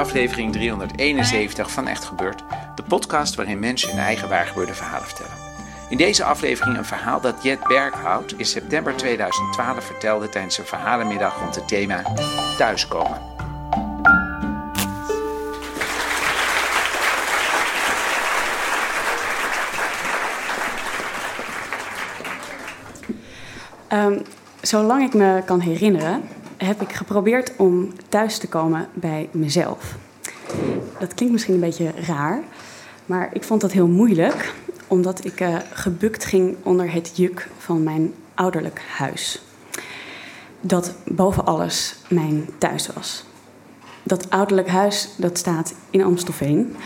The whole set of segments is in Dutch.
Aflevering 371 van Echt Gebeurd, de podcast waarin mensen hun eigen waargebeurde verhalen vertellen. In deze aflevering een verhaal dat Jet Berghout in september 2012 vertelde tijdens een verhalenmiddag rond het thema thuiskomen. Ehm, zolang ik me kan herinneren, heb ik geprobeerd om thuis te komen bij mezelf. Dat klinkt misschien een beetje raar, maar ik vond dat heel moeilijk, omdat ik eh, gebukt ging onder het juk van mijn ouderlijk huis. Dat boven alles mijn thuis was. Dat ouderlijk huis dat staat in Amstelveen.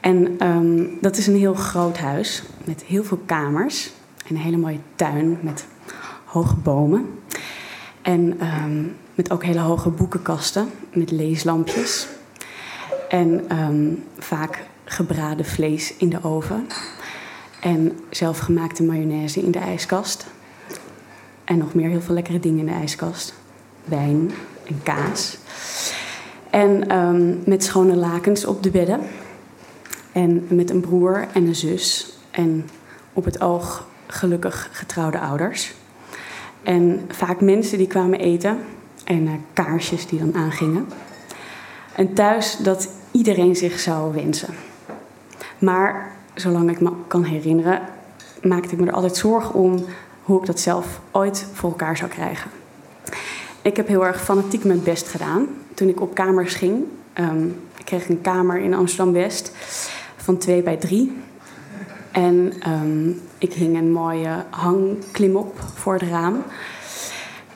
En ehm, dat is een heel groot huis met heel veel kamers en een hele mooie tuin met hoge bomen. En ehm, met ook hele hoge boekenkasten met leeslampjes. En ehm, vaak gebraden vlees in de oven. En zelfgemaakte mayonaise in de ijskast. En nog meer heel veel lekkere dingen in de ijskast. Wijn en kaas. En ehm, met schone lakens op de bedden. En met een broer en een zus. En op het oog gelukkig getrouwde ouders. En vaak mensen die kwamen eten en uh, kaarsjes die dan aangingen. En thuis dat iedereen zich zou wensen. Maar zolang ik me kan herinneren, maakte ik me er altijd zorgen om hoe ik dat zelf ooit voor elkaar zou krijgen. Ik heb heel erg fanatiek mijn best gedaan toen ik op kamers ging. Um, ik kreeg een kamer in Amsterdam West van 2 bij 3. En um, ik hing een mooie hangklim op voor het raam.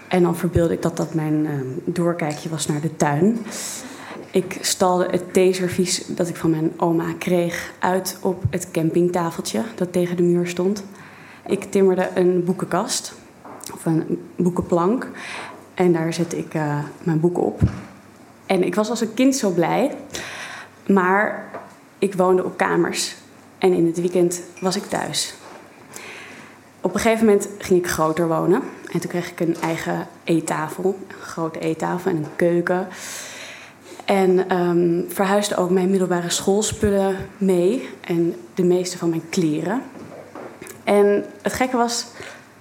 En dan verbeelde ik dat dat mijn uh, doorkijkje was naar de tuin. Ik stalde het theeservies dat ik van mijn oma kreeg uit op het campingtafeltje dat tegen de muur stond. Ik timmerde een boekenkast, of een boekenplank. En daar zette ik uh, mijn boeken op. En ik was als een kind zo blij. Maar ik woonde op kamers. En in het weekend was ik thuis. Op een gegeven moment ging ik groter wonen. En toen kreeg ik een eigen eettafel. Een grote eettafel en een keuken. En um, verhuisde ook mijn middelbare schoolspullen mee. En de meeste van mijn kleren. En het gekke was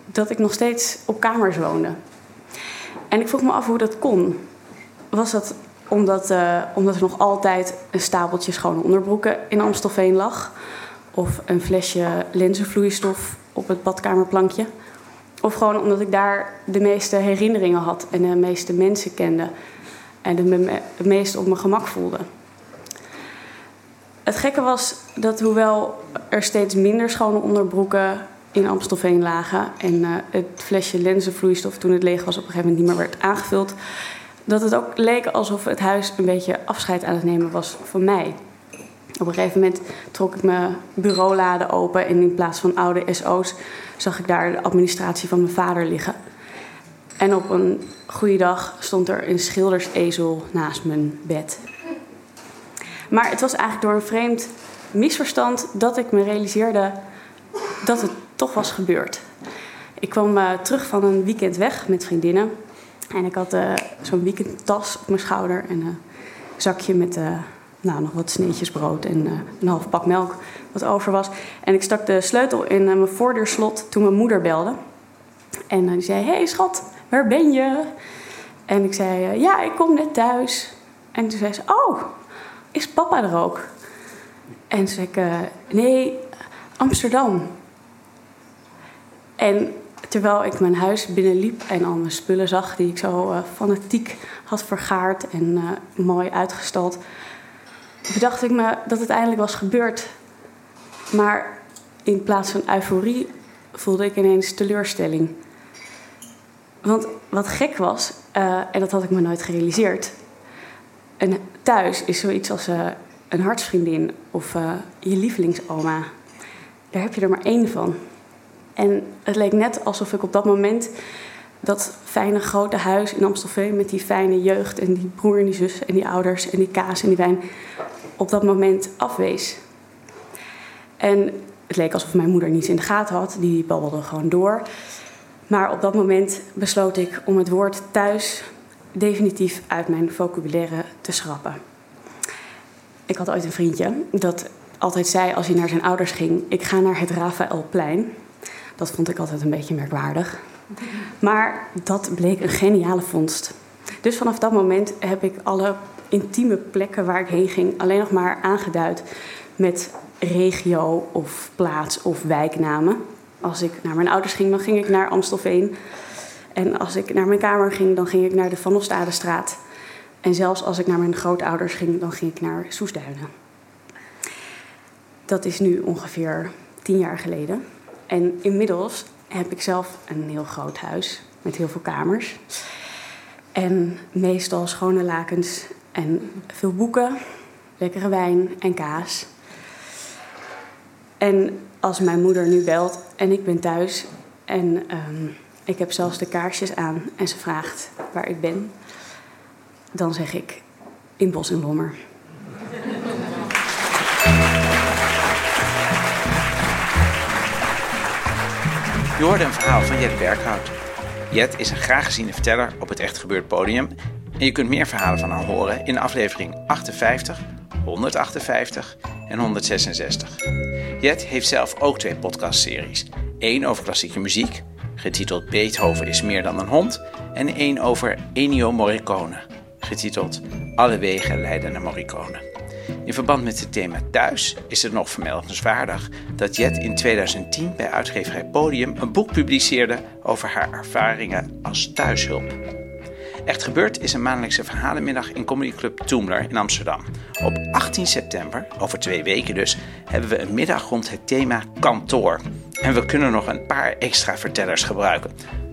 dat ik nog steeds op kamers woonde. En ik vroeg me af hoe dat kon. Was dat omdat, uh, omdat er nog altijd een stapeltje schone onderbroeken in Amstelveen lag? Of een flesje lenzenvloeistof op het badkamerplankje? Of gewoon omdat ik daar de meeste herinneringen had en de meeste mensen kende en het meest op mijn gemak voelde. Het gekke was dat hoewel er steeds minder schone onderbroeken in Amstelveen lagen en uh, het flesje lenzenvloeistof toen het leeg was op een gegeven moment niet meer werd aangevuld, dat het ook leek alsof het huis een beetje afscheid aan het nemen was van mij. Op een gegeven moment trok ik mijn bureauladen open en in plaats van oude SO's zag ik daar de administratie van mijn vader liggen. En op een goede dag stond er een schildersezel naast mijn bed. Maar het was eigenlijk door een vreemd misverstand dat ik me realiseerde dat het toch was gebeurd. Ik kwam uh, terug van een weekend weg met vriendinnen. En ik had uh, zo'n weekendtas op mijn schouder en een zakje met uh, nou, nog wat sneetjes brood en een half pak melk wat over was. En ik stak de sleutel in mijn voordeurslot toen mijn moeder belde. En die zei, hey schat, waar ben je? En ik zei, ja, ik kom net thuis. En toen zei ze, oh, is papa er ook? En zei ik, nee, Amsterdam. En terwijl ik mijn huis binnenliep en al mijn spullen zag die ik zo fanatiek had vergaard en mooi uitgestald, bedacht ik me dat het eindelijk was gebeurd. Maar in plaats van euforie voelde ik ineens teleurstelling. Want wat gek was, uh, en dat had ik me nooit gerealiseerd, een thuis is zoiets als een hartsvriendin of je lievelingsoma. Daar heb je er maar één van. En het leek net alsof ik op dat moment dat fijne grote huis in Amstelveen met die fijne jeugd en die broer en die zus en die ouders en die kaas en die wijn op dat moment afwees. En het leek alsof mijn moeder niets in de gaten had, die babbelde gewoon door. Maar op dat moment besloot ik om het woord thuis definitief uit mijn vocabulaire te schrappen. Ik had ooit een vriendje dat altijd zei als hij naar zijn ouders ging: Ik ga naar het Rafaelplein. Dat vond ik altijd een beetje merkwaardig. Maar dat bleek een geniale vondst. Dus vanaf dat moment heb ik alle intieme plekken waar ik heen ging alleen nog maar aangeduid met regio of plaats of wijknamen. Als ik naar mijn ouders ging, dan ging ik naar Amstelveen. En als ik naar mijn kamer ging, dan ging ik naar de Van Ostadestraat. En zelfs als ik naar mijn grootouders ging, dan ging ik naar Soesduinen. Dat is nu ongeveer tien jaar geleden. En inmiddels heb ik zelf een heel groot huis met heel veel kamers. En meestal schone lakens en veel boeken, lekkere wijn en kaas. En als mijn moeder nu belt en ik ben thuis en um, ik heb zelfs de kaarsjes aan en ze vraagt waar ik ben, dan zeg ik in Bos en Lommer. Je hoorde een verhaal van Jet Berghout. Jet is een graag geziene verteller op het Echt Gebeurd podium. En je kunt meer verhalen van haar horen in aflevering 58, 158 en 166. Jet heeft zelf ook twee podcastseries. Eén over klassieke muziek, getiteld Beethoven is meer dan een hond. En één over Ennio Morricone, getiteld Alle wegen leiden naar Morricone. In verband met het thema thuis is het nog vermeldenswaardig dat Jet in 2010 bij uitgeverij Podium een boek publiceerde over haar ervaringen als thuishulp. Echt Gebeurd is een maandelijkse verhalenmiddag in comedyclub Toomler in Amsterdam. Op 18 september, over twee weken dus, hebben we een middag rond het thema kantoor. En we kunnen nog een paar extra vertellers gebruiken.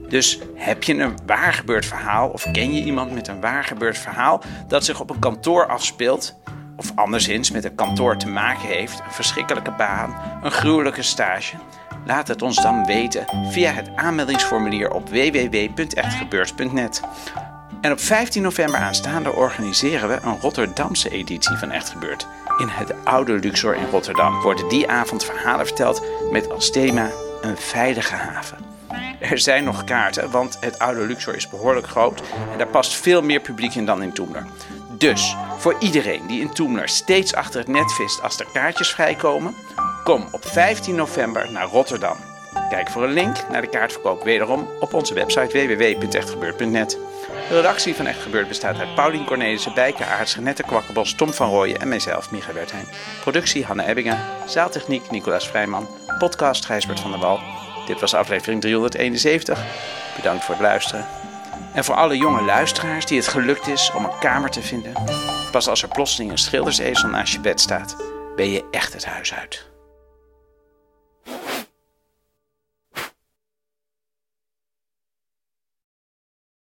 Dus heb je een waargebeurd verhaal of ken je iemand met een waargebeurd verhaal dat zich op een kantoor afspeelt? of anderszins met een kantoor te maken heeft, een verschrikkelijke baan, een gruwelijke stage? Laat het ons dan weten via het aanmeldingsformulier op www.echtgebeurd.net. En op 15 november aanstaande organiseren we een Rotterdamse editie van Echt Gebeurd. In het oude Luxor in Rotterdam worden die avond verhalen verteld met als thema een veilige haven. Er zijn nog kaarten, want het oude Luxor is behoorlijk groot en daar past veel meer publiek in dan in Toemler. Dus voor iedereen die in Toemler steeds achter het net vist als er kaartjes vrijkomen, kom op 15 november naar Rotterdam. Kijk voor een link naar de kaartverkoop wederom op onze website www.echtgebeurd.net. De redactie van Echt Gebeurd bestaat uit Paulien Cornelissen, Bijke Aarts, Renette Kwakkenbos, Tom van Rooyen en mijzelf, Micha Wertheim. Productie Hanne Ebbingen, zaaltechniek Nicolaas Vrijman, podcast Gijsbert van der Wal. Dit was aflevering 371. Bedankt voor het luisteren. En voor alle jonge luisteraars die het gelukt is om een kamer te vinden, pas als er plotseling een schildersezel naast je bed staat, ben je echt het huis uit.